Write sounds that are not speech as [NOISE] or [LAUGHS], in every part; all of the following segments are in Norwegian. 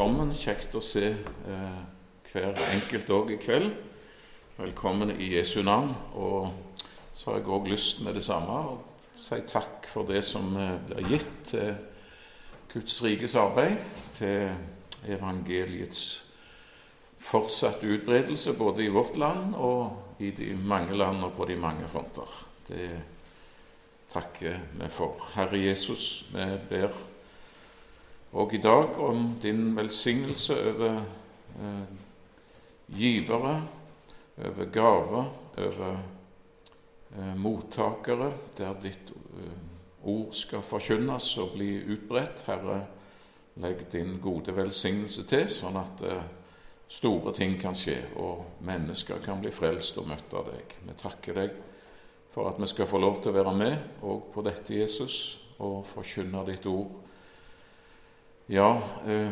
velkommen. Kjekt å se eh, hver enkelt òg i kveld. Velkommen i Jesu navn. Og så har jeg òg lyst med det samme å si takk for det som eh, blir gitt til Guds rikes arbeid, til evangeliets fortsatte utbredelse både i vårt land og i de mange land og på de mange fronter. Det takker vi for. Herre Jesus, vi ber og i dag om din velsignelse over eh, givere, over gaver, over eh, mottakere, der ditt eh, ord skal forkynnes og bli utbredt. Herre, legg din gode velsignelse til, sånn at eh, store ting kan skje, og mennesker kan bli frelst og møtt av deg. Vi takker deg for at vi skal få lov til å være med òg på dette, Jesus, og forkynne ditt ord ja, eh,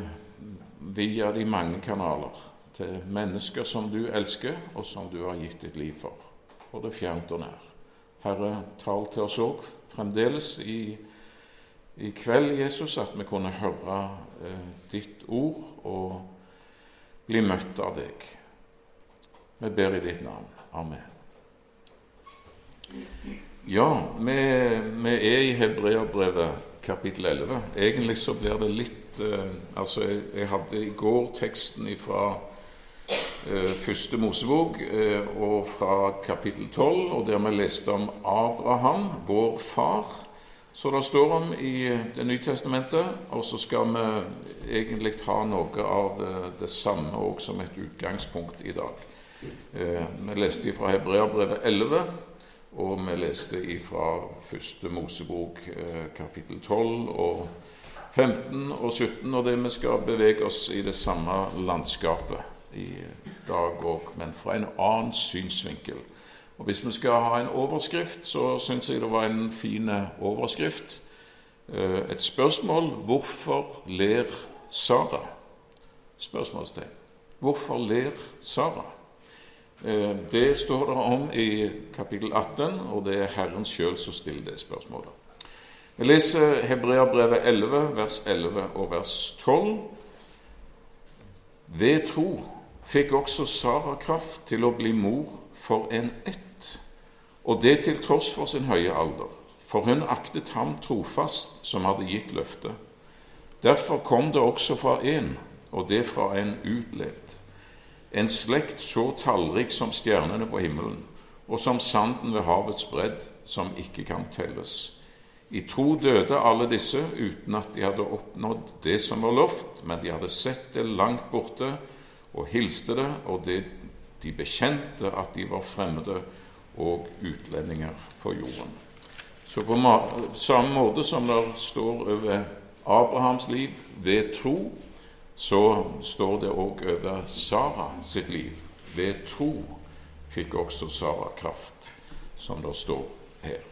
via de mange kanaler til mennesker som du elsker, og som du har gitt ditt liv for, både fjernt og nær. Herre, tal til oss òg fremdeles i, i, kveld, Jesus, at vi kunne høre eh, ditt ord og bli møtt av deg. Vi ber i ditt navn. Amen. Ja, vi, vi er i Hebreabrevet kapittel 11. Egentlig så blir det litt eh, Altså, jeg, jeg, hadde i går teksten fra eh, første Mosebok eh, og fra kapittel 12, og der vi leste om Abraham, vår far. Så det står om i Det nye testamentet, og så skal vi egentlig ta noe av det, eh, samme òg som et utgangspunkt i dag. Eh, vi leste fra Hebreabrevet 11 og vi leste ifra første Mosebok eh, kapittel 12 og 15 og 17, og det vi skal bevege oss i det samme landskapet i dag òg, men fra en annen synsvinkel. Og Hvis vi skal ha en overskrift, så syns jeg det var en fin overskrift. Eh, et spørsmål hvorfor ler Sara? Spørsmålstegn. Hvorfor ler Sara? Eh, det står det om i kapittel 18, og det er Herren sjøl som stiller det spørsmålet. Vi leser Hebreabrevet 11, vers 11 og vers 12. Ved tro fikk også Sara kraft til å bli mor for en ett, og det til tross for sin høye alder, for hun aktet ham trofast som hadde gitt løftet. Derfor kom det også fra en, og det fra en utlevd en slekt så tallrik som stjernene på himmelen, og som sanden ved havets bredd, som ikke kan telles. I tro døde alle disse uten at de hadde oppnådd det som var lovt, men de hadde sett det langt borte og hilste det, og det, de bekjente at de var fremmede og utlendinger på jorden. Så på samme måte som det står over Abrahams liv ved tro, så står det òg over Sara sitt liv. Ved tro fikk også Sara kraft, som det står her.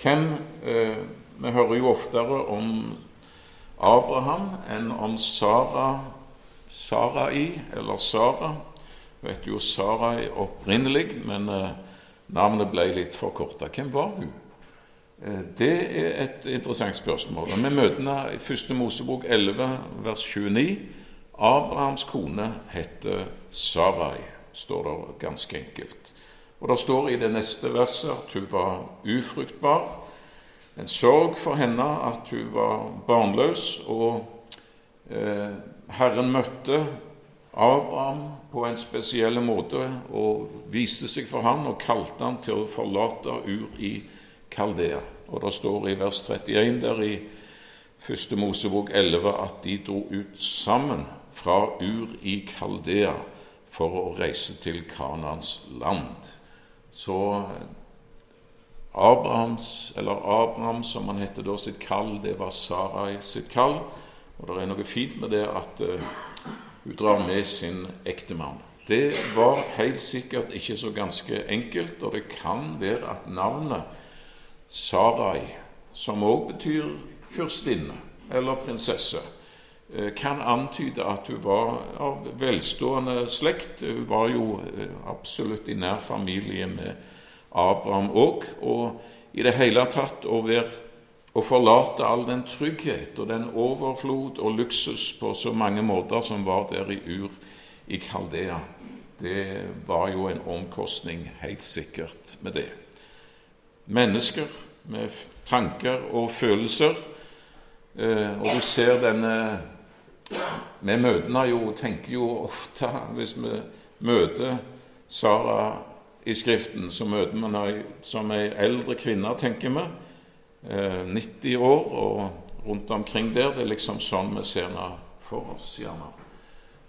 Hvem eh, Vi hører jo oftere om Abraham enn om Sara, Sarai eller Sara. Du vet jo Sara er opprinnelig, men eh, navnet ble litt forkorta. Hvem var hun? Eh, det er et interessant spørsmål. Vi møter i 1. Mosebok 11, vers 29. Abrahams kone heter Sarai, står det ganske enkelt. Og Det står i det neste verset at hun var ufruktbar. En sorg for henne at hun var barnløs. Og eh, Herren møtte Abraham på en spesiell måte og viste seg for ham og kalte ham til å forlate Ur i Kaldea. Og det står i vers 31 der i første Mosebok 11 at de dro ut sammen fra Ur i Kaldea for å reise til Kanans land. Så Abrahams, eller Abraham, som han heter da, sitt kall, det var Sarai sitt kall. Og det er noe fint med det at uh, hun drar med sin ektemann. Det var helt sikkert ikke så ganske enkelt, og det kan være at navnet Sarai, som òg betyr fyrstinne eller prinsesse, eh, kan antyde at hun var av velstående slekt. Hun var jo eh, absolutt i nær familie med Abraham òg. Og i det hele tatt å være å forlate all den trygghet og den overflod og luksus på så mange måter som var der i Ur i Kaldea, det var jo en omkostning, helt sikkert, med det. Mennesker med tanker og følelser. Eh, og du ser denne Vi møtene jo, tenker jo ofte Hvis vi møter Sara i Skriften, så møter vi henne som ei eldre kvinne, tenker vi. 90 eh, år og rundt omkring der. Det er liksom sånn vi ser henne for oss. gjerne.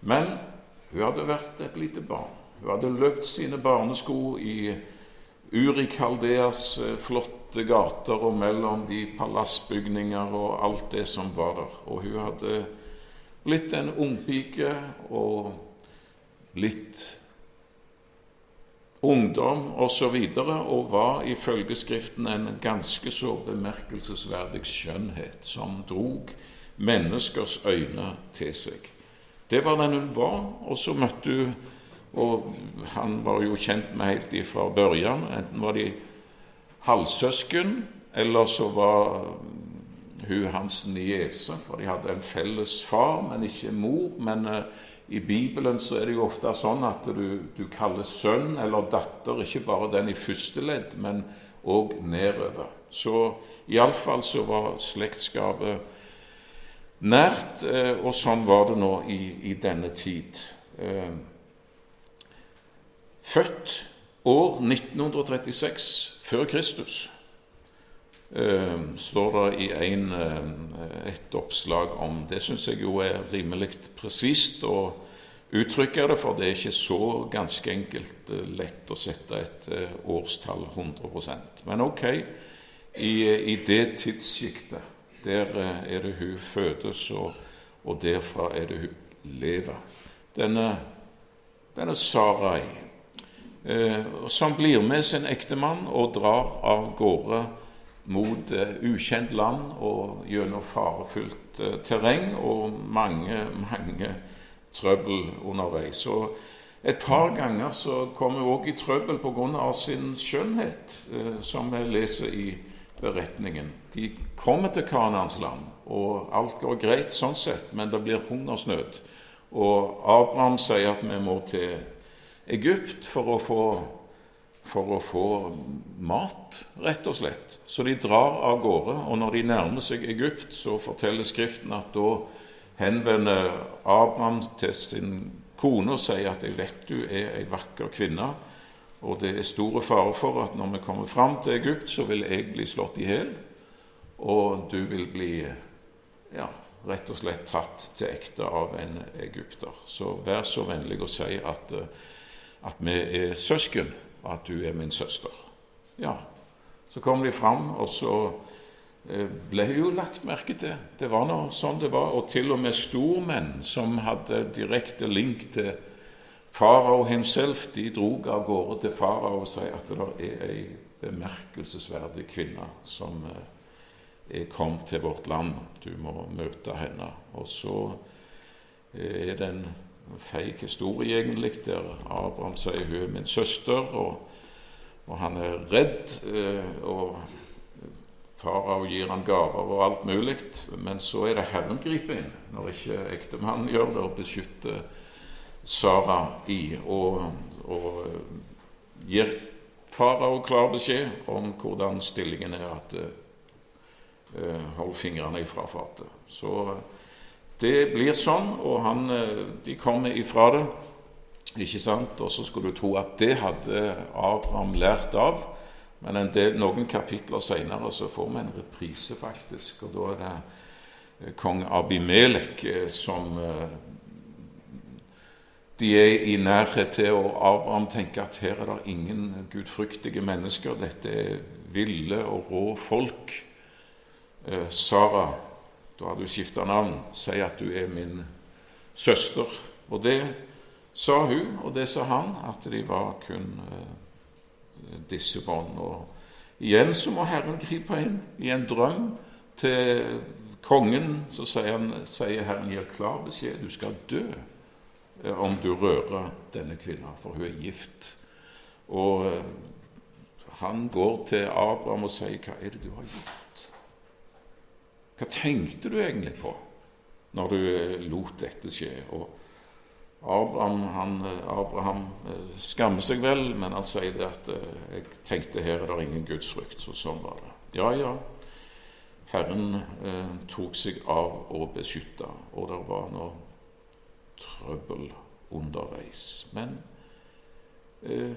Men hun hadde vært et lite barn. Hun hadde løpt sine barnesko i Uri Kaldeas eh, flotte gater og mellom de palassbygninger og alt det som var der. Og hun hadde blitt en ungpike og litt ungdom osv. Og, så videre, og var ifølge Skriften en ganske så bemerkelsesverdig skjønnhet som drog menneskers øyne til seg. Det var den hun var, og så møtte hun Og han var jo kjent med helt ifra børjan. Enten var de halvsøsken, eller så var hun hans niese, for de hadde en felles far, men ikke mor. Men uh, i Bibelen så er det jo ofte sånn at du, du kaller sønn eller datter ikke bare den i første ledd, men òg nedover. Så iallfall så var slektskapet nært, uh, og sånn var det nå i, i denne tid. Eh, født år 1936 før Kristus, eh, står det i en, et oppslag om. Det syns jeg jo er rimelig presist å uttrykke det, for det er ikke så ganske enkelt lett å sette et årstall 100% Men ok, i, i det tidssjiktet der er det hun fødes, og, og derfra er det hun lever. Denne, denne Sarai, eh, som blir med sin ektemann og drar av gårde mot eh, ukjent land og gjennom farefullt eh, terreng og mange, mange trøbbel underveis. Og et par ganger så kommer hun òg i trøbbel pga. sin skjønnhet, eh, som vi leser i beretningen. De kommer til Kanans land, og alt går greit sånn sett, men det blir hungersnød. Og Abraham sier at vi må til Egypt for å få, for å få mat, rett og slett. Så de drar av gårde, og når de nærmer seg Egypt, så forteller Skriften at da henvender Abraham til sin kone og sier at 'jeg vet du er ei vakker kvinne', og det er store fare for at når vi kommer fram til Egypt, så vil jeg bli slått i hjel, og du vil bli ja, rett og slett tatt til ekte av en egypter. Så vær så vennlig å si at, eh, at vi er søsken, og at du er min søster. Ja, Så kom de fram, og så eh, ble jo lagt merke til. Det var nå sånn det var. Og til og med stormenn som hadde direkte link til Farao himself de drog av gårde til farao og sa at det er ei bemerkelsesverdig kvinne som eh, er kommet til vårt land. Du må møte henne. Og så eh, er det en feig historie, egentlig, der Abraham sier hun er min søster, og, og han er redd. Eh, og Farao gir han gaver og alt mulig, men så er det Herren griper inn når ikke ektemannen gjør det, og beskytter Sara i og, og eh, gir farao klar beskjed om hvordan stillingen er. at uh, Hold fingrene ifra fatet. Så det blir sånn, og han, de kommer ifra det. Ikke sant? Og så skulle du tro at det hadde Abraham lært av. Men del, noen kapitler seinere så får vi en reprise, faktisk. Og da er det kong Abimelek som de er i nærhet til, og Abraham tenker at her er det ingen gudfryktige mennesker. Dette er ville og rå folk. Eh, Sara, da har du skifta navn, sier at du er min søster. Og det sa hun, og det sa han, at de var kun eh, disse bånd. Og igjen så må Herren gripe inn i en drøm til kongen. Så sier, han, sier Herren gir klar beskjed du skal dø. Eh, om du rører denne kvinna, for hun er gift. Og eh, han går til Abraham og sier, 'Hva er det du har gjort?' Hva tenkte du egentlig på når du eh, lot dette skje? Og Abraham, eh, Abraham eh, skammer seg vel, men han sier det at jeg tenkte her er det ingen gudsfrykt. Så sånn var det. Ja, ja. Herren eh, tok seg av å beskytte, og det var noe trøbbel underveis. Men eh,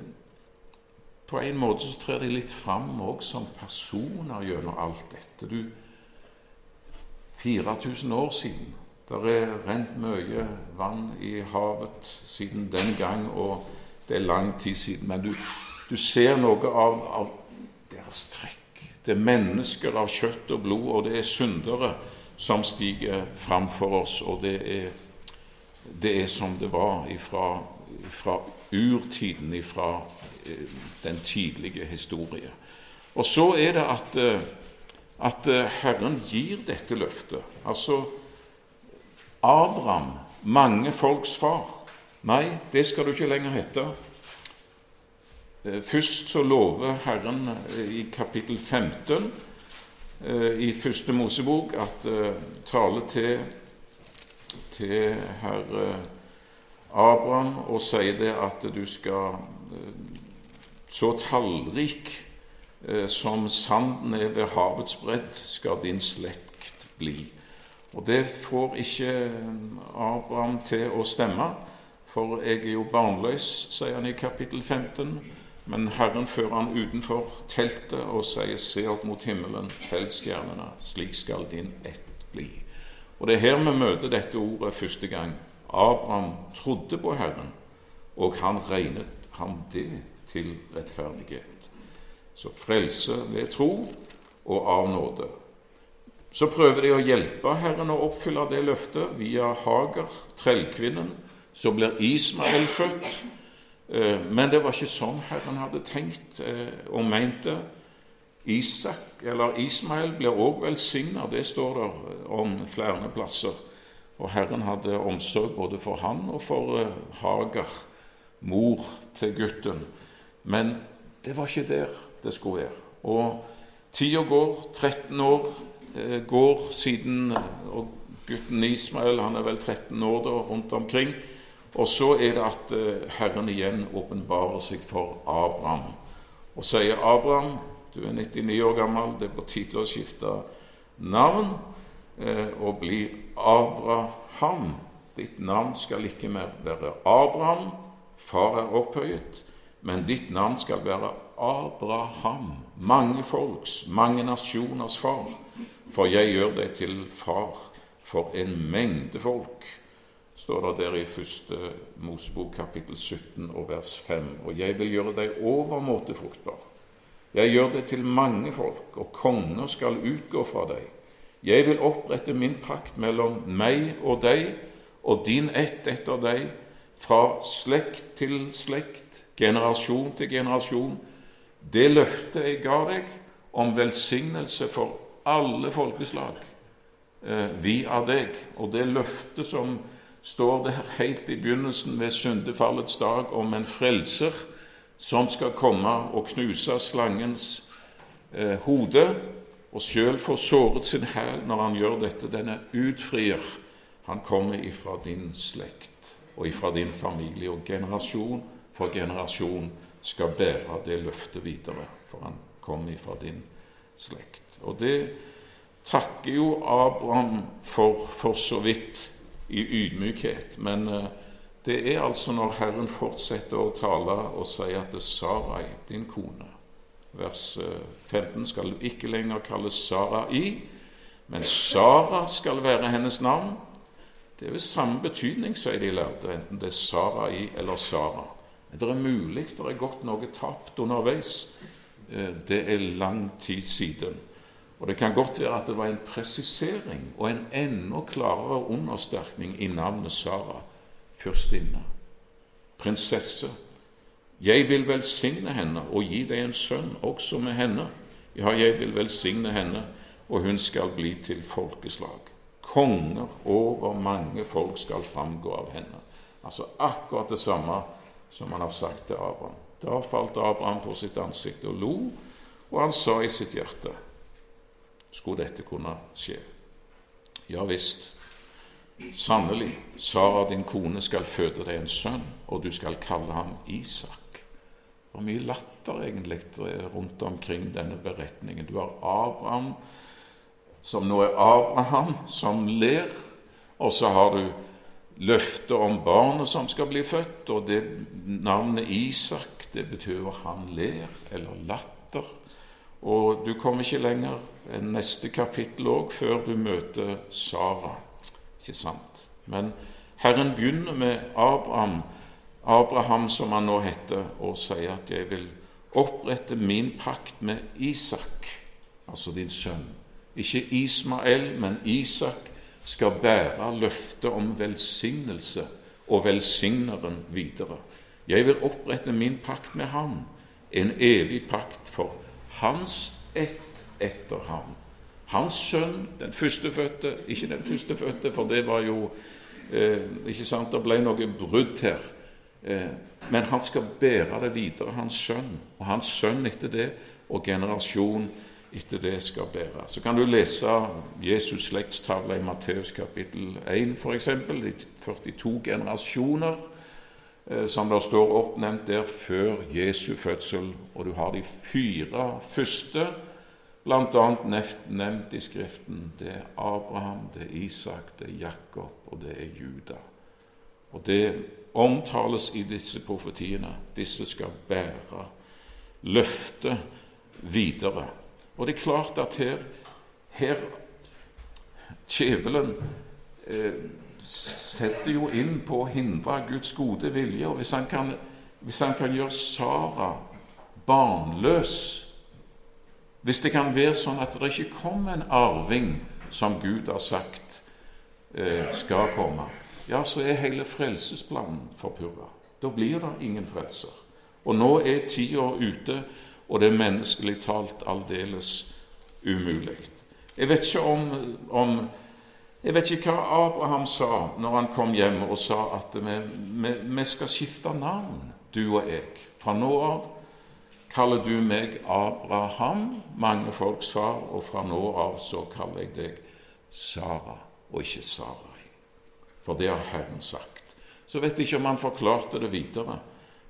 på en måte så trer de litt fram òg som personer gjennom alt dette. Du, 4000 år siden. Det er rent mye vann i havet siden den gang, og det er lang tid siden. Men du, du ser noe av, av, deres trekk. Det er mennesker av kjøtt og blod, og det er syndere som stiger framfor oss. Og det er, det er som det var ifra, ifra urtiden, ifra eh, den tidlige historie. Og så er det at eh, at eh, Herren gir dette løftet. Altså Abraham, mange folks far. Nei, det skal du ikke lenger hete. Eh, først så lover Herren eh, i kapittel 15 i første Mosebok at tale til, til herr Abraham og sier det at du skal så tallrik som sanden er ved havets bredd, skal din slekt bli. Og det får ikke Abraham til å stemme, for jeg er jo barnløs, sier han i kapittel 15. Men Herren fører han utenfor teltet og sier, se opp mot himmelen, tell stjernene, slik skal din ett bli. Og Det er her vi møter dette ordet første gang. Abraham trodde på Herren, og han regnet ham det til rettferdighet. Så frelse ved tro og av nåde. Så prøver de å hjelpe Herren å oppfylle det løftet via Hager, trellkvinnen. Så blir Ismael født. Eh, men det var ikke sånn Herren hadde tenkt eh, og mente. Isak, eller Ismael blir òg velsigna, det står der eh, om flere plasser. Og Herren hadde omsorg både for han og for Hager, mor til gutten. Men det var ikke der det skulle være. Og tida går, 13 år eh, går siden og gutten Ismael han er vel 13 år da, rundt omkring. Og så er det at eh, Herren igjen åpenbarer seg for Abraham og sier Abraham, du er 99 år gammel, det er på tide å skifte navn eh, og bli Abraham. Ditt navn skal ikke mer være Abraham, far er opphøyet, men ditt navn skal være Abraham, mange folks, mange nasjoners far. For jeg gjør deg til far for en mengde folk, står det der i første Mosebok kapittel 17 og vers 5. Og jeg vil gjøre deg overmåte fruktbar. Jeg gjør deg til mange folk, og konger skal utgå fra deg. Jeg vil opprette min pakt mellom meg og deg og din ett etter deg, fra slekt til slekt, generasjon til generasjon det løftet jeg ga deg om velsignelse for alle folkeslag eh, via deg, og det løftet som står der helt i begynnelsen ved syndefallets dag om en frelser som skal komme og knuse slangens eh, hode, og sjøl få såret sin hæl når han gjør dette. Denne utfrier. Han kommer ifra din slekt og ifra din familie, og generasjon for generasjon skal bære det løftet videre, for han kom ifra din slekt. Og det takker jo Abraham for, for så vidt i ydmykhet. Men eh, det er altså når Herren fortsetter å tale og sier at det er Sarai, din kone Vers 15 skal skal ikke lenger kalles Sarai, men Sara skal være hennes navn. Det er ved samme betydning, sier de lærde, enten det er Sarai eller Sara. Det er mulig det er gått noe tapt underveis. Eh, det er lang tid siden. Og Det kan godt være at det var en presisering og en enda klarere understerkning i navnet Sara. Fyrstinne, prinsesse. Jeg vil velsigne henne og gi deg en sønn også med henne. Ja, jeg vil velsigne henne, og hun skal bli til folkeslag. Konger over mange folk skal framgå av henne. Altså akkurat det samme som han har sagt til Abraham. Da falt Abraham på sitt ansikt og lo, og han sa i sitt hjerte skulle dette kunne skje. Ja visst, sannelig, Sara din kone skal føde deg en sønn, og du skal kalle ham Isak. Det var mye latter egentlig rundt omkring denne beretningen. Du har Abraham, som nå er Abraham, som ler, og så har du løftet om barnet som skal bli født, og det navnet Isak, det betyr jo han ler, eller latter. Og du kommer ikke lenger enn neste kapittel òg før du møter Sara. Ikke sant? Men Herren begynner med Abraham, Abraham som han nå heter, og sier at 'jeg vil opprette min pakt med Isak', altså din sønn. Ikke Ismael, men Isak skal bære løftet om velsignelse og velsigneren videre. Jeg vil opprette min pakt med ham, en evig pakt for hans ett etter ham. Hans sønn, den førstefødte Ikke den førstefødte, for det var jo eh, Ikke sant, det ble noe brudd her. Eh, men han skal bære det videre, hans sønn. Og hans sønn etter det, og generasjon etter det skal bære. Så kan du lese Jesus' slektstavle i Matteus kapittel 1, f.eks. De 42 generasjoner eh, som det står oppnevnt der før Jesu fødsel. Og du har de fire første, bl.a. nevnt i Skriften. Det er Abraham, det er Isak, det er Jakob, og det er Juda. Og det omtales i disse profetiene. Disse skal bære løftet videre. Og det er klart at her, her Kjevelen eh, setter jo inn på å hindre Guds gode vilje. Og hvis han kan, hvis han kan gjøre Sara barnløs Hvis det kan være sånn at det ikke kommer en arving som Gud har sagt eh, skal komme, ja, så er hele frelsesplanen forpurra. Da blir det ingen frelser. Og nå er tida ute og det er menneskelig talt aldeles umulig. Jeg vet ikke om, om, Jeg vet ikke hva Abraham sa når han kom hjem og sa at vi, vi, vi skal skifte navn, du og jeg. Fra nå av kaller du meg Abraham, mange folks far, og fra nå av så kaller jeg deg Sara og ikke Sarai. For det har Herren sagt. Så vet jeg ikke om han forklarte det videre.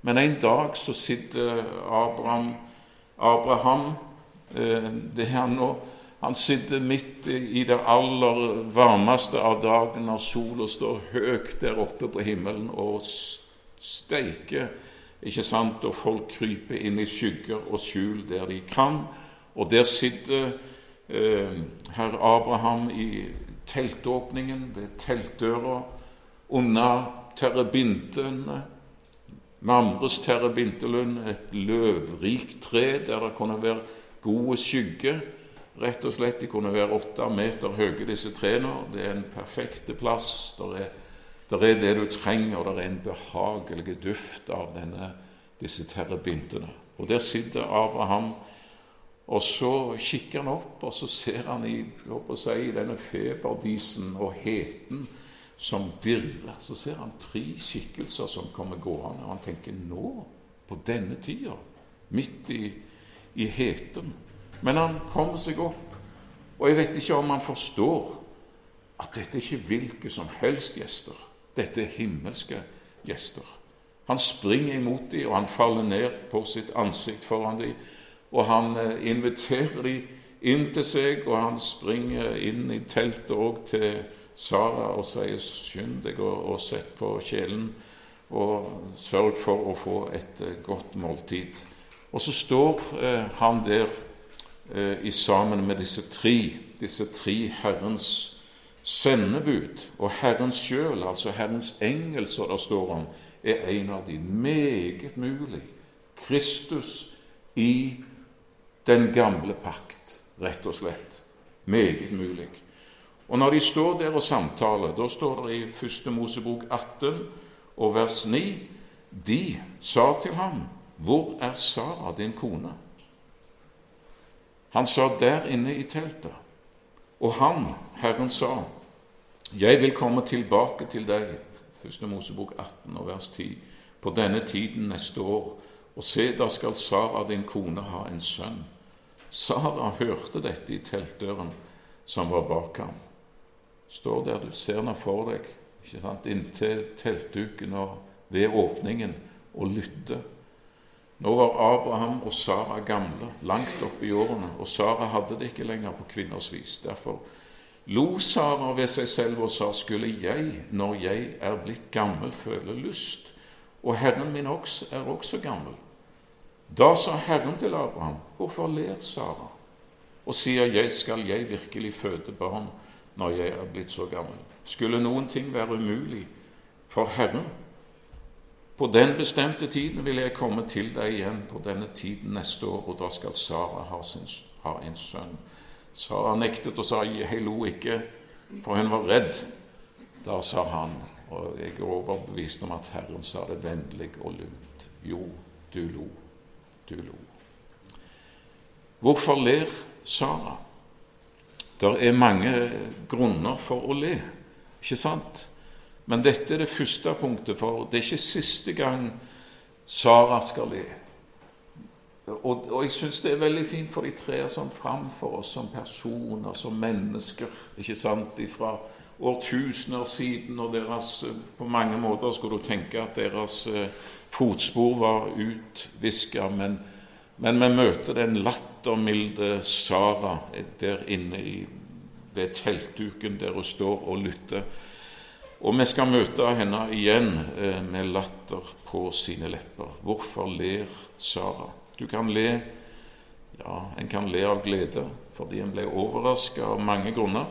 Men en dag så sitter Abraham Abraham eh, det her nå. Han sitter midt i det aller varmeste av dagen når sola står høyt der oppe på himmelen og steiker, ikke sant, og folk kryper inn i skygger og skjul der de kan. Og der sitter eh, herr Abraham i teltåpningen, ved teltdøra, under terrebintene Mamres terebintelund, et løvrikt tre der det kunne være gode skygge. Rett og slett, De kunne være åtte meter høye, disse trærne. Det er en perfekt plass. Det er, der er det du trenger, og det er en behagelig duft av denne, disse terrebintene. Og Der sitter Abraham, og så kikker han opp, og så ser han i, si, denne feberdisen og heten som dirrer. Så ser han tre skikkelser som kommer gående, og han tenker nå, på denne tida, midt i, i heten. Men han kommer seg opp, og jeg vet ikke om han forstår at dette er ikke hvilke som helst gjester. Dette er himmelske gjester. Han springer imot dem, og han faller ned på sitt ansikt foran dem. Og han eh, inviterer dem inn til seg, og han springer inn i teltet òg til Sara og sier 'skynd deg og, sett på kjelen', og sørg for å få et uh, godt måltid. Og så står uh, han der uh, i sammen med disse tre, disse tre Herrens sendebud. Og Herren sjøl, altså Herrens engel, som det står om, er en av de meget mulig. Kristus i den gamle pakt, rett og slett. Meget mulig. Og når de står der og samtaler, da står det i 1. Mosebok 18 og vers 9 De sa til ham, Hvor er Sara, din kone? Han sa, Der inne i teltet. Og han, Herren, sa, Jeg vil komme tilbake til deg, 1. Mosebok 18 og vers 10, på denne tiden neste år, og se, da skal Sara, din kone, ha en sønn. Sara hørte dette i teltdøren som var bak ham. Står der, du ser henne for deg, ikke sant, inntil teltduken og ved åpningen, og lytter. Nå var Abraham og Sara gamle, langt oppe i årene, og Sara hadde det ikke lenger på kvinners vis. Derfor lo Sara ved seg selv og sa, skulle jeg, når jeg er blitt gammel, føle lyst, og Herren min også er også gammel. Da sa Herren til Abraham, hvorfor ler Sara, og sier jeg, skal jeg virkelig føde barn når jeg er blitt så gammel? Skulle noen ting være umulig for Herren? På den bestemte tiden vil jeg komme til deg igjen på denne tiden neste år, og da skal Sara ha, sin, ha en sønn. Sara nektet og sa jeg lo ikke, for hun var redd. Da sa han, og jeg er overbevist om at Herren sa det vennlig og lunt, jo, du lo, du lo. Hvorfor ler Sara? Det er mange grunner for å le, ikke sant? Men dette er det første punktet, for det er ikke siste gang Sara skal le. Og, og jeg syns det er veldig fint, for de trer sånn fram for oss som personer, som mennesker, ikke sant, fra årtusener siden, og deres På mange måter skulle du tenke at deres eh, fotspor var utviska, men, men vi møter den lattermilde Sara der inne i, ved teltduken der hun står og lytter og vi skal møte henne igjen eh, med latter på sine lepper. Hvorfor ler Sara? Du kan le ja, en kan le av glede fordi en ble overraska av mange grunner.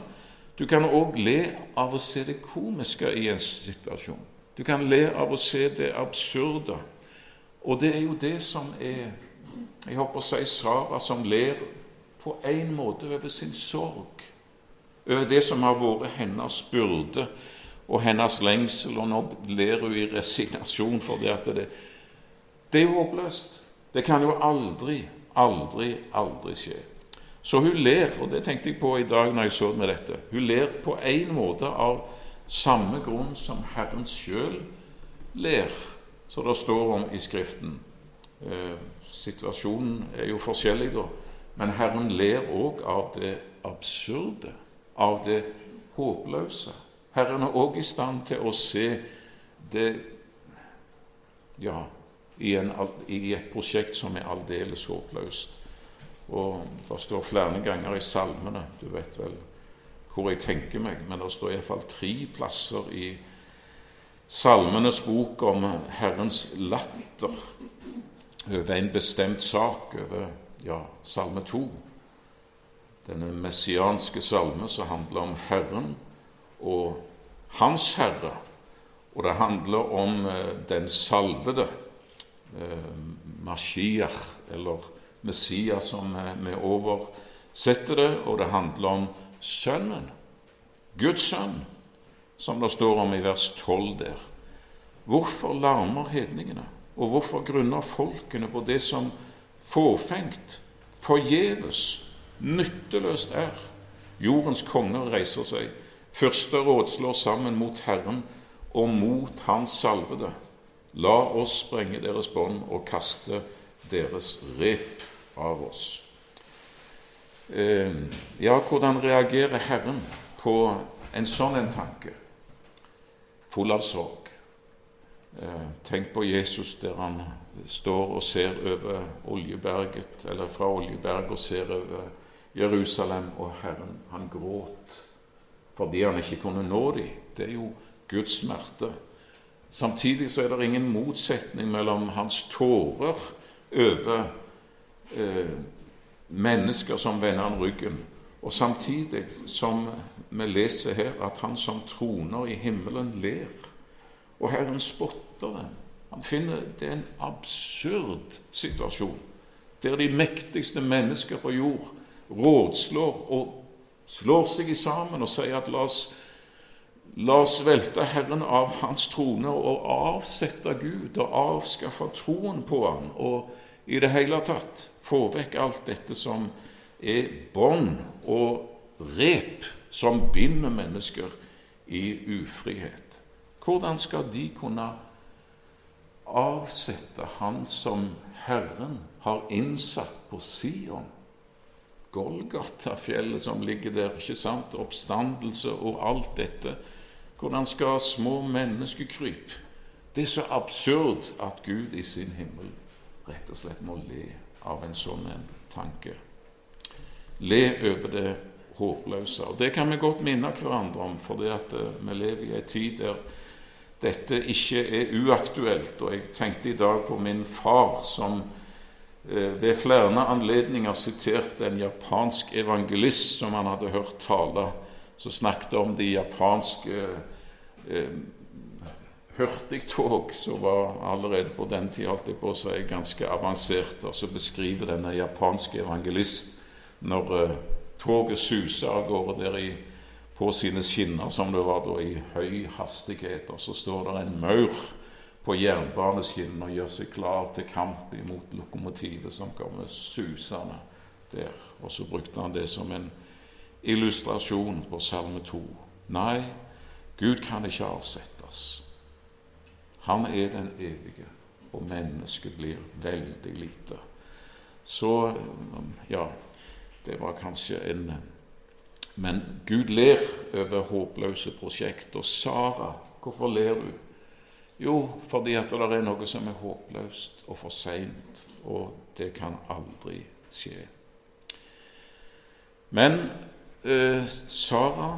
Du kan òg le av å se det komiske i en situasjon. Du kan le av å se det absurde. Og det er jo det som er Jeg håper å si Sara som ler på en måte over sin sorg, over det som har vært hennes byrde og hennes lengsel, og nå ler hun i resignasjon for det at det, det er jo håpløst. Det kan jo aldri, aldri, aldri skje. Så hun ler, og det tenkte jeg på i dag når jeg så med dette. Hun ler på en måte av samme grunn som Herren sjøl ler, som det står om i Skriften. Situasjonen er jo forskjellig, da, men Herren ler òg av det absurde, av det håpløse. Herren er òg i stand til å se det ja, i, en, i et prosjekt som er aldeles håpløst. Og Det står flere ganger i salmene Du vet vel hvor jeg tenker meg, men det står iallfall tre plasser i Salmenes bok om Herrens latter over en bestemt sak, over ja, salme to. Denne messianske salme som handler om Herren og hans Herre, og det handler om eh, den salvede, eh, Mashiach, eller Messias, som vi oversetter det, og det handler om Sønnen, Guds sønn, som det står om i vers 12 der. Hvorfor larmer hedningene, og hvorfor grunner folkene på det som fåfengt, forgjeves, nytteløst er? Jordens konger reiser seg Første råd slår sammen mot Herren og mot Hans salvede. La oss sprenge deres bånd og kaste deres rep av oss. Eh, ja, hvordan reagerer Herren på en sånn en tanke? Full av sorg. Eh, tenk på Jesus der han står og ser over Oljeberget, eller fra Oljeberget og ser over Jerusalem, og Herren, han gråt fordi han ikke kunne nå dem. Det er jo Guds smerte. Samtidig så er det ingen motsetning mellom hans tårer over eh, mennesker som vender han ryggen, og samtidig som vi leser her at han som troner i himmelen, ler. Og Herren spotter dem. Han finner det en absurd situasjon der de mektigste mennesker på jord rådslår og slår seg sammen og sier at la oss, la oss velte Herren av hans trone og avsette Gud og avskaffe troen på ham og i det hele tatt få vekk alt dette som er bånd og rep som binder mennesker i ufrihet. Hvordan skal de kunne avsette Han som Herren har innsatt på Sion? Golgata-fjellet som ligger der, ikke sant? oppstandelse og alt dette. Hvordan skal små menneskekryp Det er så absurd at Gud i sin himmel rett og slett må le av en sånn en tanke. Le over det håpløse. Og Det kan vi godt minne hverandre om, for eh, vi lever i en tid der dette ikke er uaktuelt. Og jeg tenkte i dag på min far, som Eh, ved flere anledninger siterte en japansk evangelist som han hadde hørt tale, som snakket om de japanske eh, hurtigtog som var allerede på den tid holdt jeg på å si, ganske avanserte. Og så beskriver denne japanske evangelist når eh, toget suser av gårde der i, på sine skinner, som det var da, i høy hastighet, og så står det en maur på jernbaneskinnene og gjør seg klar til kamp imot lokomotivet som kommer susende der. Og så brukte han det som en illustrasjon på Salme 2. Nei, Gud kan ikke avsettes. Han er den evige, og mennesket blir veldig lite. Så ja, det var kanskje en Men Gud ler over håpløse prosjekter. Sara, hvorfor ler du? Jo, fordi at det er noe som er håpløst og for seint, og det kan aldri skje. Men eh, Sara,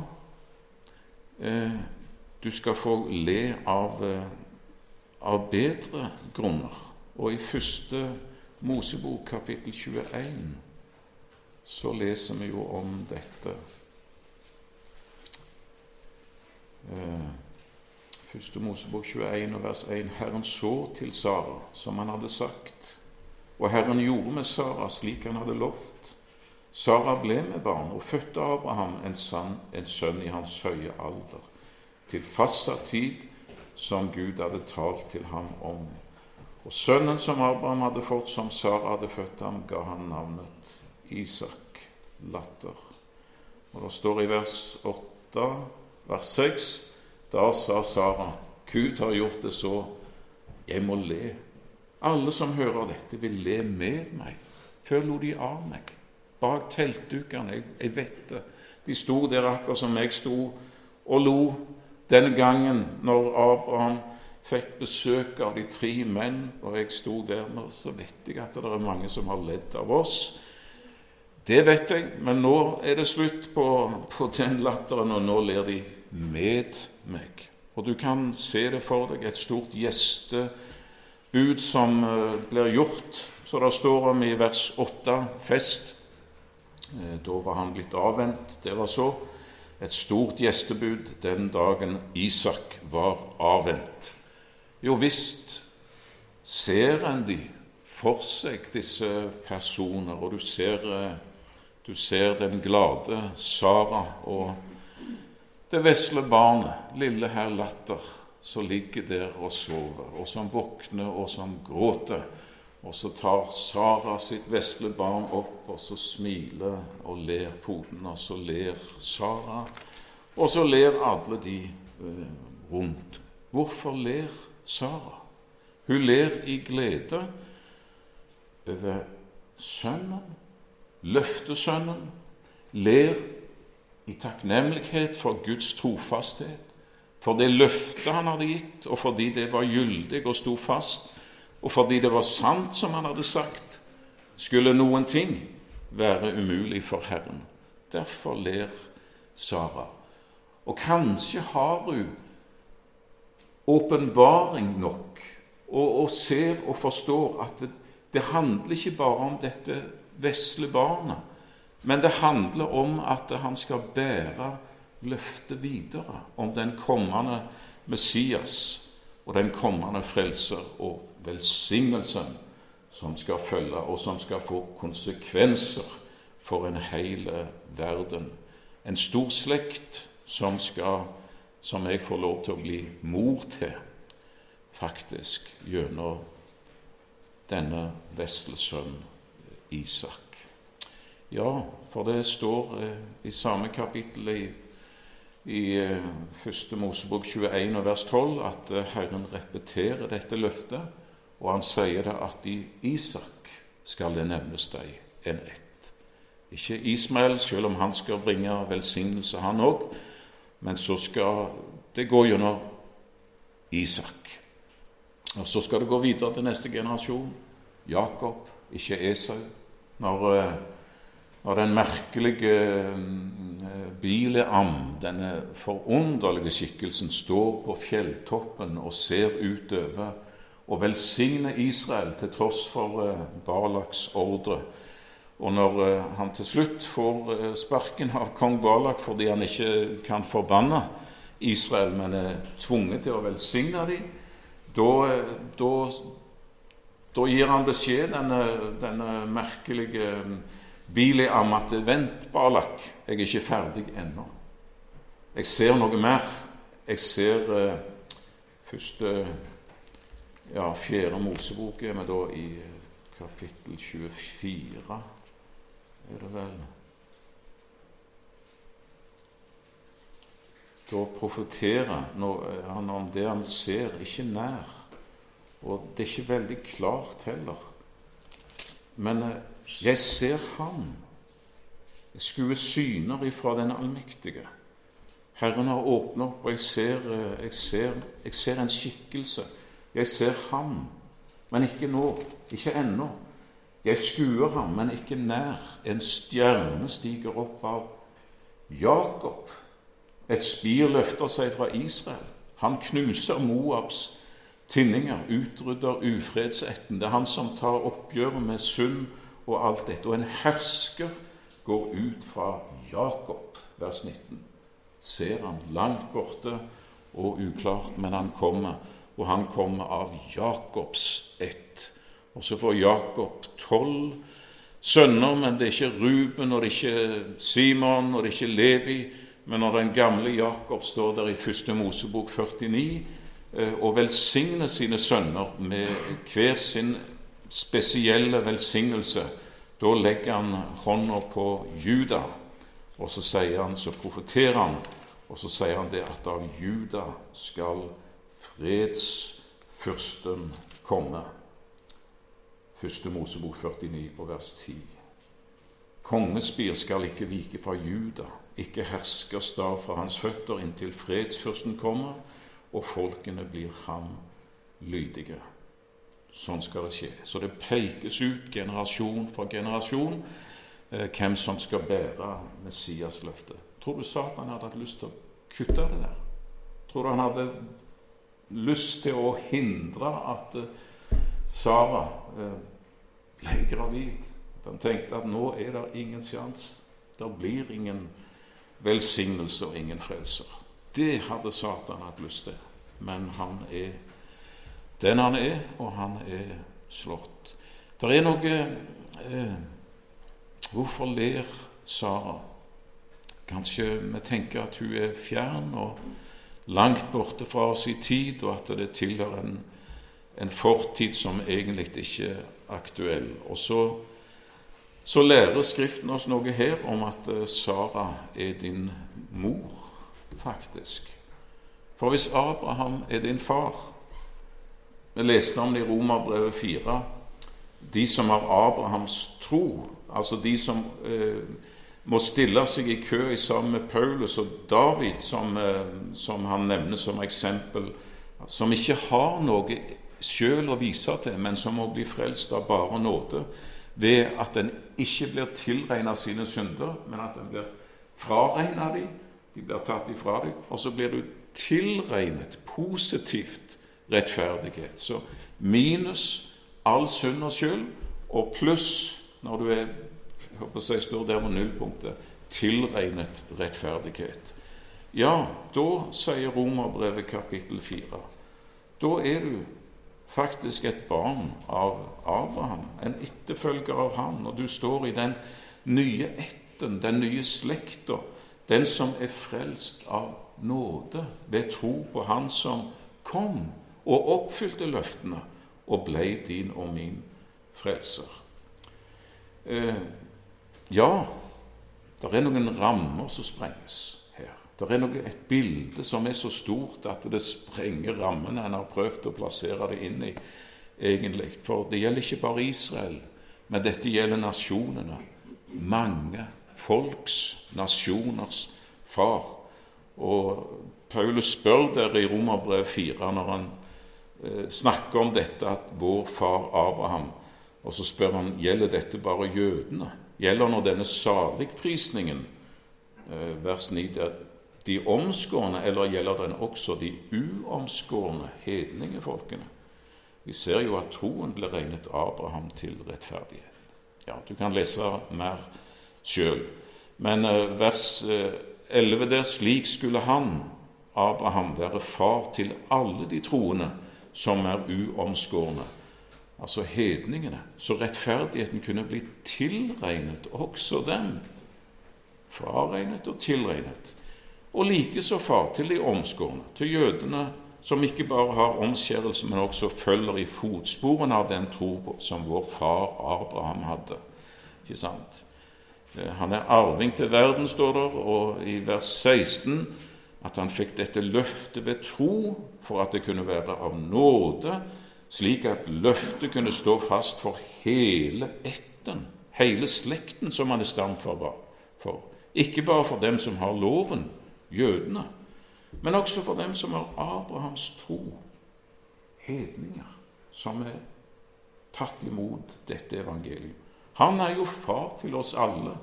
eh, du skal få le av, eh, av bedre grunner. Og i første Mosebok kapittel 21 så leser vi jo om dette. Eh, Første Mosebok 21 vers 1. Herren så til Sara som han hadde sagt, og Herren gjorde med Sara slik han hadde lovt. Sara ble med barn og fødte Abraham en, sann, en sønn i hans høye alder, til fastsatt tid som Gud hadde talt til ham om. Og sønnen som Abraham hadde fått, som Sara hadde født ham, ga han navnet Isak, latter. Og det står i vers 8, vers 6 da sa Sara, Gud har gjort det så, jeg må le. Alle som hører dette, vil le med meg. Før lo de av meg, bak teltdukene. Jeg, jeg vet det. De sto der akkurat som jeg sto og lo den gangen når Abraham fikk besøk av de tre menn, og jeg sto der, nå, så vet jeg at det er mange som har ledd av oss. Det vet jeg, men nå er det slutt på, på den latteren, og nå ler de med meg. Og du kan se det for deg, et stort gjestebud som eh, blir gjort. Så det står om i vers 8 fest. Eh, da var han blitt avvent. Det var så. Et stort gjestebud den dagen Isak var avvent. Jo visst ser en de for seg, disse personer, og du ser, eh, du ser den glade Sara og det vesle barnet, lille herr Latter, som ligger der og sover, og som våkner og som gråter. Og så tar Sara sitt vesle barn opp, og så smiler og ler poden, og så ler Sara. Og så ler alle de eh, rundt. Hvorfor ler Sara? Hun ler i glede over sønnen, løftesønnen, ler i takknemlighet for Guds trofasthet, for det løftet han hadde gitt, og fordi det var gyldig og sto fast, og fordi det var sant som han hadde sagt, skulle noen ting være umulig for Herren. Derfor ler Sara. Og kanskje har hun åpenbaring nok og, og, ser og forstår at det, det handler ikke bare om dette vesle barnet, men det handler om at han skal bære løftet videre om den kommende Messias og den kommende frelser og velsignelsen som skal følge, og som skal få konsekvenser for en hel verden. En stor slekt som, skal, som jeg får lov til å bli mor til, faktisk, gjennom denne vesle sønn Isak. Ja, for det står eh, i samme kapittel i, i eh, 1. Mosebok 21 vers 12 at eh, Herren repeterer dette løftet, og han sier det at i Isak skal det nevnes deg en ett. Ikke Ismael, selv om han skal bringe velsignelse, han òg, men så skal det gå gjennom Isak. Og Så skal det gå videre til neste generasjon. Jakob, ikke Esau. Når, eh, når den merkelige eh, Bileam, denne forunderlige skikkelsen, står på fjelltoppen og ser utover og velsigner Israel til tross for eh, Balaks ordre. Og når han til slutt får sparken av kong Balak fordi han ikke kan forbanne Israel, men er tvunget til å velsigne dem, da, gir han beskjed, denne, denne merkelige Bileam, at vent, Balak, jeg er ikke ferdig ennå. Jeg ser noe mer. Jeg ser eh, første ja, fjerde Mosebok er vi da i kapittel 24, er det vel? Da profeterer han om det han ser, ikke nær. Og det er ikke veldig klart heller. Men eh, jeg ser ham. Jeg skuer syner ifra den allmektige. Herren har åpnet opp, og jeg ser, eh, jeg, ser, jeg ser, en skikkelse. Jeg ser ham, men ikke nå, ikke ennå. Jeg skuer ham, men ikke nær. En stjerne stiger opp av Jakob. Et spir løfter seg fra Israel. Han knuser Moabs tinninger, utrydder ufredsetten. Det er han som tar oppgjøret med synd og alt dette. Og en hersker går ut fra Jakob, vers 19. Ser han langt borte og uklart, men han kommer, og han kommer av Jakobs ett. Og så får Jakob tolv sønner, men det er ikke Ruben, og det er ikke Simon, og det er ikke Levi, men når den gamle Jakob står der i første Mosebok 49 eh, og velsigner sine sønner med hver sin spesielle velsignelse, da legger han hånda på Juda, og så sier han, så profeterer han, og så sier han det at av Juda skal fredsfyrsten komme. Første Mosebok 49 på vers 10. Kongespir skal ikke vike fra Juda ikke herskes da fra hans føtter inntil fredsfyrsten kommer og folkene blir ham lydige. Sånn skal det skje. Så det pekes ut generasjon for generasjon eh, hvem som skal bære Messias-løftet. Tror du Satan hadde hatt lyst til å kutte det der? Tror du han hadde lyst til å hindre at eh, Sara eh, ble gravid? At han tenkte at nå er det ingen sjanse. Det blir ingen velsignelse og ingen frelser. Det hadde Satan hatt lyst til, men han er den han er, og han er slått. Det er noe eh, Hvorfor ler Sara? Kanskje vi tenker at hun er fjern og langt borte fra oss i tid, og at det tilhører en, en fortid som egentlig ikke er aktuell. Og så så lærer Skriften oss noe her om at eh, Sara er din mor, faktisk. For hvis Abraham er din far Vi leste om det i Romerbrevet 4. De som har Abrahams tro, altså de som eh, må stille seg i kø sammen med Paulus og David, som, eh, som han nevner som eksempel, som ikke har noe sjøl å vise til, men som må bli frelst av bare nåde ved at en ikke blir tilregna sine synder, men at en blir fraregna dem. De blir tatt ifra deg, og så blir du tilregnet positivt rettferdighet. Så minus all synd og skyld, og pluss, når du er håper jeg står der ved nullpunktet, tilregnet rettferdighet. Ja, da sier Romerbrevet kapittel 4. Da er du faktisk et barn av Abraham, en etterfølger av han, og du står i den nye ætten, den nye slekta, den som er frelst av nåde ved tro på Han som kom og oppfylte løftene og ble din og min frelser. Eh, ja, det er noen rammer som sprenges. her. Det er noe, et bilde som er så stort at det sprenger rammene en har prøvd å plassere det inn i, egentlig. For det gjelder ikke bare Israel, men dette gjelder nasjonene. mange folks, nasjoners far. Og Paulus spør der i Romerbrev 4, når han snakker om dette, at vår far Abraham Og så spør han gjelder dette bare jødene. Gjelder nå denne saligprisningen, eh, vers 9, der de omskårne, eller gjelder den også de uomskårne hedningefolkene? Vi ser jo at troen ble regnet Abraham til rettferdighet. Ja, Du kan lese mer sjøl. Men eh, vers 11 eh, der slik skulle han, Abraham, være far til alle de troende som er uomskårne, altså hedningene, så rettferdigheten kunne bli tilregnet også dem. Fraregnet og tilregnet. Og likeså far til de omskårne, til jødene som ikke bare har omskjærelse, men også følger i fotsporene av den tro som vår far Abraham hadde. Ikke sant? Eh, han er arving til verden, står der, og i vers 16 at han fikk dette løftet ved tro for at det kunne være av nåde, slik at løftet kunne stå fast for hele ætten, hele slekten som han er stamfar for. Ikke bare for dem som har loven, jødene, men også for dem som har Abrahams tro, hedninger, som er tatt imot dette evangeliet. Han er jo far til oss alle,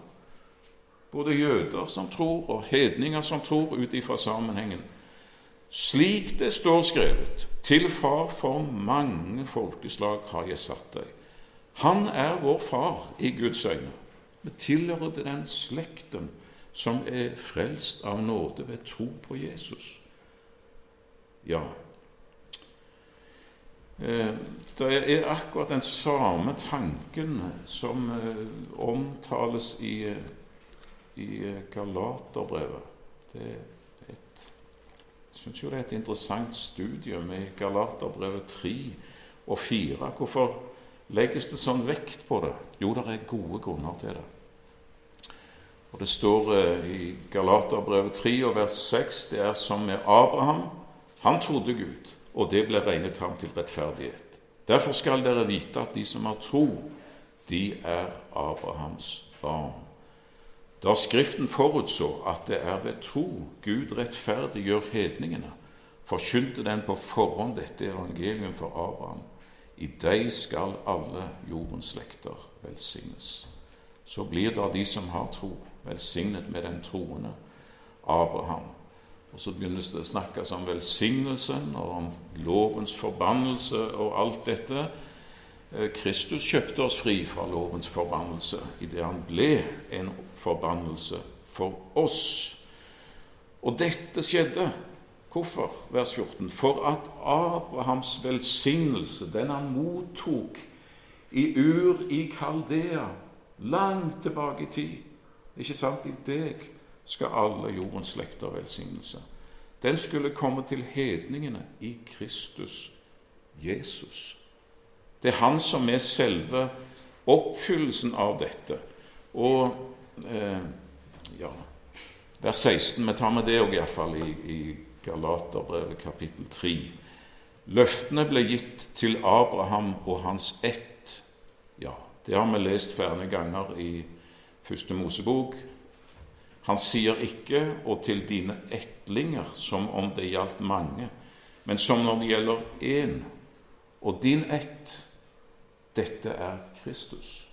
både jøder som tror, og hedninger som tror, ut ifra sammenhengen. Slik det står skrevet, til far for mange folkeslag har jeg satt deg. Han er vår far i Guds øyne. Vi tilhører til den slekten som er frelst av nåde ved tro på Jesus. Ja, eh, det er akkurat den samme tanken som eh, omtales i, eh, i Galaterbrevet. Det er et, jeg syns jo det er et interessant studie med Galaterbrevet 3 og 4. Hvorfor legges det sånn vekt på det? Jo, det er gode grunner til det. Og Det står eh, i Galaterbrevet 3 og vers 6 det er som med Abraham. Han trodde Gud, og det ble regnet ham til rettferdighet. Derfor skal dere vite at de som har tro, de er Abrahams barn. Da Skriften forutså at det er ved tro Gud rettferdiggjør hedningene, forkynte den på forhånd dette evangelium for Abraham. I deg skal alle jordens slekter velsignes. Så blir da de som har tro, velsignet med den troende Abraham. Og Så begynnes det å snakkes om velsignelsen og om lovens forbannelse og alt dette. Eh, Kristus kjøpte oss fri fra lovens forbannelse idet han ble en forbannelse for oss. Og dette skjedde Hvorfor? Vers 14. For at Abrahams velsignelse, den han mottok i Ur i Kaldea, langt tilbake i tid, ikke sant? I deg skal alle jordens slekter velsignelse. Den skulle komme til hedningene i Kristus Jesus. Det er han som er selve oppfyllelsen av dette. Og eh, ja, vers 16 Vi tar med det òg iallfall i, i Galaterbrevet kapittel 3. Løftene ble gitt til Abraham og hans ett. Ja, det har vi lest flere ganger i Første Mosebok. Han sier ikke 'og til dine ettlinger', som om det gjaldt mange, men som når det gjelder én. Og din ett, dette er Kristus.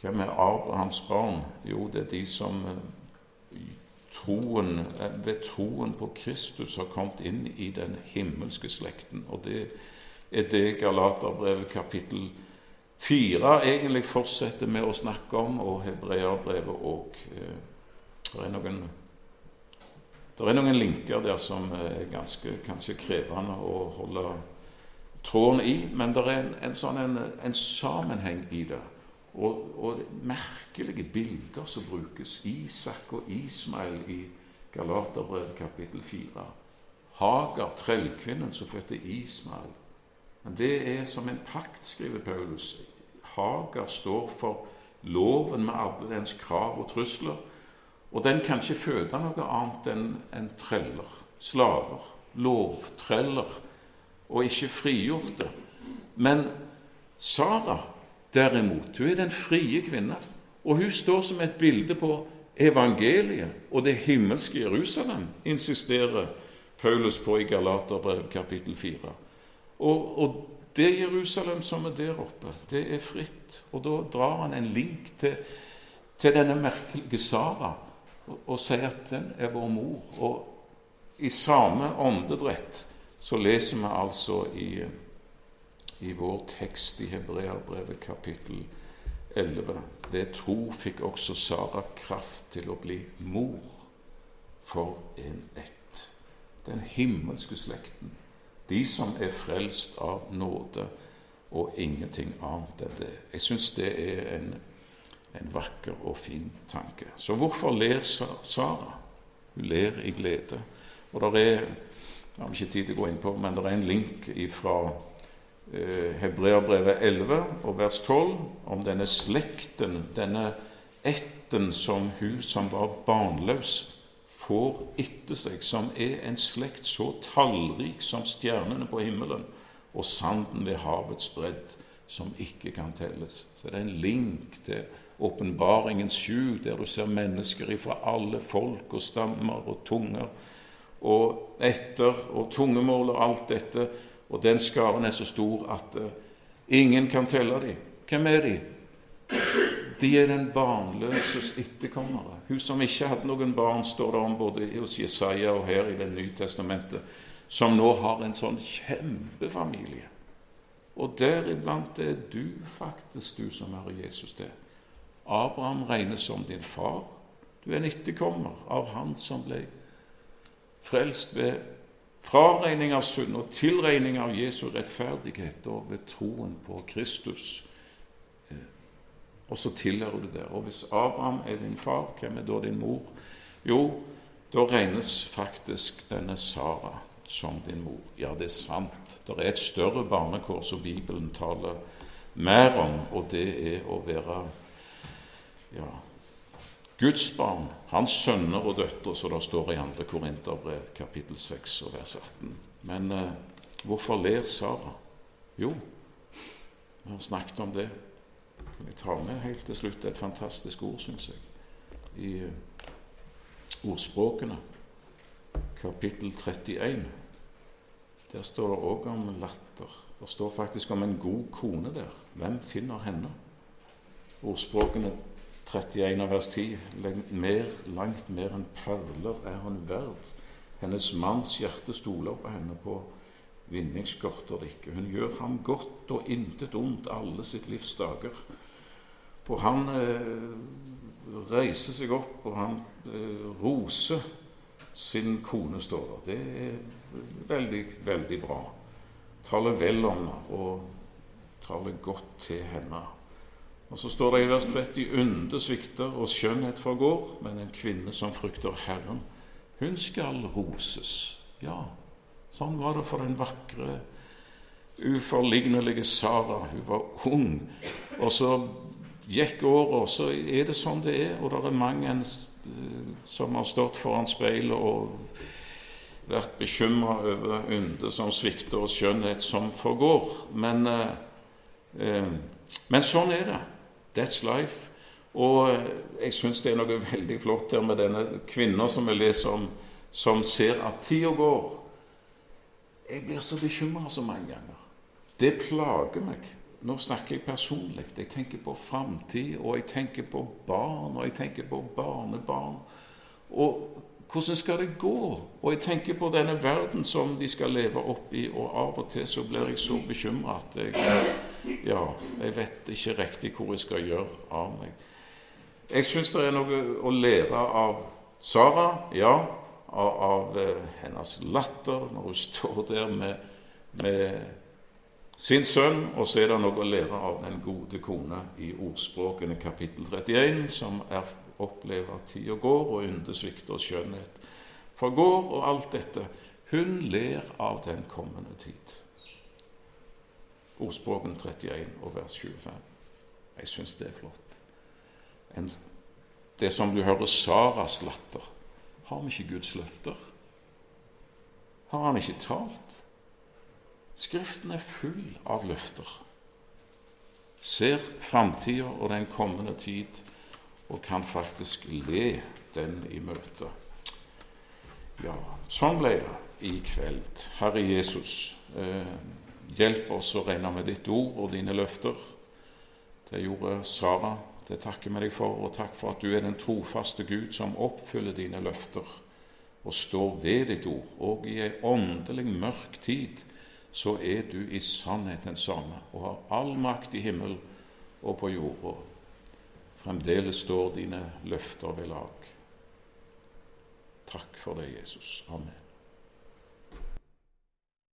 Hvem er Abrahams barn? Jo, det er de som eh, troen, eh, ved troen på Kristus har kommet inn i den himmelske slekten. Og det er det Galaterbrevet kapittel 4 egentlig fortsetter med å snakke om, og Hebreabrevet òg. Eh, det er noen er linker der som er ganske kanskje krevende å holde tråden i, men det er en, en sånn en, en, sammenheng i det. Og, og det merkelige bilder som brukes. Isak og Ismail i Galaterbrevet kapittel 4. Hagar, trellkvinnen som fødte Ismail. Men det er som en pakt, skriver Paulus. Hagar står for loven med alle dens krav og trusler. Og den kan ikke føde noe annet enn en treller, slaver, lovtreller, og ikke frigjorte. Men Sara, derimot, hun er den frie kvinne, Og hun står som et bilde på evangeliet og det himmelske Jerusalem, insisterer Paulus på i Galaterbrev kapittel 4. Og, og, det Jerusalem som er der oppe, det er fritt. Og da drar han en link til, til denne merkelige Sara og, og sier at den er vår mor. Og i samme åndedrett så leser vi altså i, i vår tekst i Hebreabrevet kapittel 11 Ved tro fikk også Sara kraft til å bli mor for en ett. Den himmelske slekten. De som er frelst av nåde og ingenting annet enn det. Jeg syns det er en, en, vakker og fin tanke. Så hvorfor ler Sara? Hun ler i glede. Og det er jeg har ikke tid til å gå inn på, men det er en link fra eh, Hebreabrevet 11 og vers 12 om denne slekten, denne ætten som hun som var barnløs, får etter seg, som er en slekt så tallrik som stjernene på himmelen og sanden ved havets bredd, som ikke kan telles. Så det er en link til åpenbaringen sju, der du ser mennesker ifra alle folk og stammer og tunger og etter og tungemål og alt dette. Og den skaren er så stor at uh, ingen kan telle dem. Hvem er de? De er den barnløses etterkommere. Hun som ikke hadde noen barn, står det om både hos Jesaja og her i Det nye testamentet, som nå har en sånn kjempefamilie. Og deriblant er du faktisk, du som hører Jesus til. Abraham regnes som din far. Du er en etterkommer av han som ble frelst ved fraregning av synd og tilregning av Jesu rettferdighet og ved troen på Kristus og så tilhører du der. Og hvis Abraham er din far, hvem er da din mor? Jo, da regnes faktisk denne Sara som din mor. Ja, det er sant. Det er et større barnekår som Bibelen taler mer om, og det er å være ja, Guds barn, hans sønner og døtre, som det står i 2. Korinterbrev, kapittel 6 og vers 18. Men eh, hvorfor ler Sara? Jo, vi har snakket om det. Jeg tar med helt til slutt et fantastisk ord, syns jeg, i eh, ordspråkene, kapittel 31. Der står det òg om latter. Det står faktisk om en god kone der. Hvem finner henne? Ordspråkene 31 vers 10. Mer, langt mer enn perler er hun verd. Hennes manns hjerte stoler på henne. På vinning skorter det ikke. Hun gjør ham godt og intet ondt alle sitt livs dager. Og han eh, reiser seg opp, og han eh, roser sin kone, står der. Det er veldig, veldig bra. Taler vel om henne og taler godt til henne. Og så står det i vers 30.: Ynde svikter og skjønnhet forgår, men en kvinne som frykter Herren, hun skal roses. Ja, sånn var det for den vakre, uforlignelige Sara. Hun var ung, og så gikk året, så er det sånn det er. Og det er mange som har stått foran speilet og vært bekymra over ynde som svikter, og skjønnhet som forgår. Men, eh, eh, men sånn er det. That's life. Og eh, jeg syns det er noe veldig flott der med denne kvinna som vi leser om, som ser at tida går. Jeg blir så bekymra så mange ganger. Det plager meg. Nå snakker jeg personlig. Jeg tenker på framtid, og jeg tenker på barn, og jeg tenker på barnebarn. Og hvordan skal det gå? Og jeg tenker på denne verden som de skal leve opp i, og av og til så blir jeg så bekymra at jeg Ja, jeg vet ikke riktig hvor jeg skal gjøre av meg. Jeg syns det er noe å lære av Sara, ja, av, av eh, hennes latter når hun [LAUGHS] står der med, med sin sønn, og så er det noe å lære av den gode kone i Ordspråkene kapittel 31, som er, opplever at tida går, og ynde svikter og skjønnhet forgår, og alt dette. Hun ler av den kommende tid. Ordspråken 31 og vers 25. Jeg syns det er flott. En, det som du hører Saras latter. Har vi ikke Guds løfter? Har han ikke talt? Skriften er full av løfter. Ser framtida og den kommende tid og kan faktisk le den i møte. Ja, sånn ble det i kveld. Herre Jesus, eh, hjelp oss å renne med ditt ord og dine løfter. Det gjorde Sara. Det takker vi deg for, og takk for at du er den trofaste Gud som oppfyller dine løfter og står ved ditt ord. Og i ei åndelig mørk tid så er du i sannhet den samme og har all makt i himmel og på jorda. Fremdeles står dine løfter ved lag. Takk for det, Jesus. Amen.